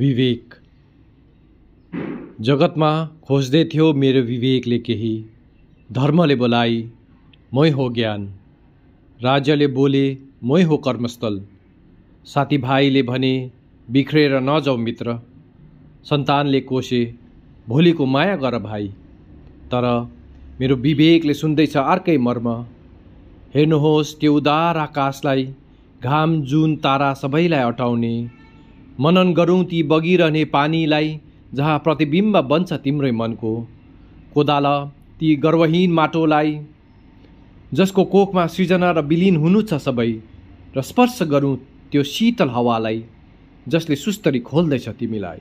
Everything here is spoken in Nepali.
विवेक। जगतमा खोज्दै थियो मेरो विवेकले केही। धर्मले बोलाइ मै हो ज्ञान। राज्यले बोले मै हो कर्मस्थल। साथीभाइले भने बिग्रेर नजाऊ मित्र। सन्तानले कोसे भोलिको माया गर भाइ। तर मेरो विवेकले सुन्दैछ अर्कै मर्म। हेर्नुहोस् त्यो उदार आकाशलाई घाम जुन तारा सबैलाई अटाउने। मनन गरौँ ती बगिरहने पानीलाई जहाँ प्रतिबिम्ब बन्छ तिम्रै मनको। कोदाल ती गर्वहीन माटोलाई जसको कोखमा सृजना र विलिन हुनु छ सबै र स्पर्श गरौँ त्यो शीतल हावालाई जसले सुस्तरी खोल्दैछ तिमीलाई।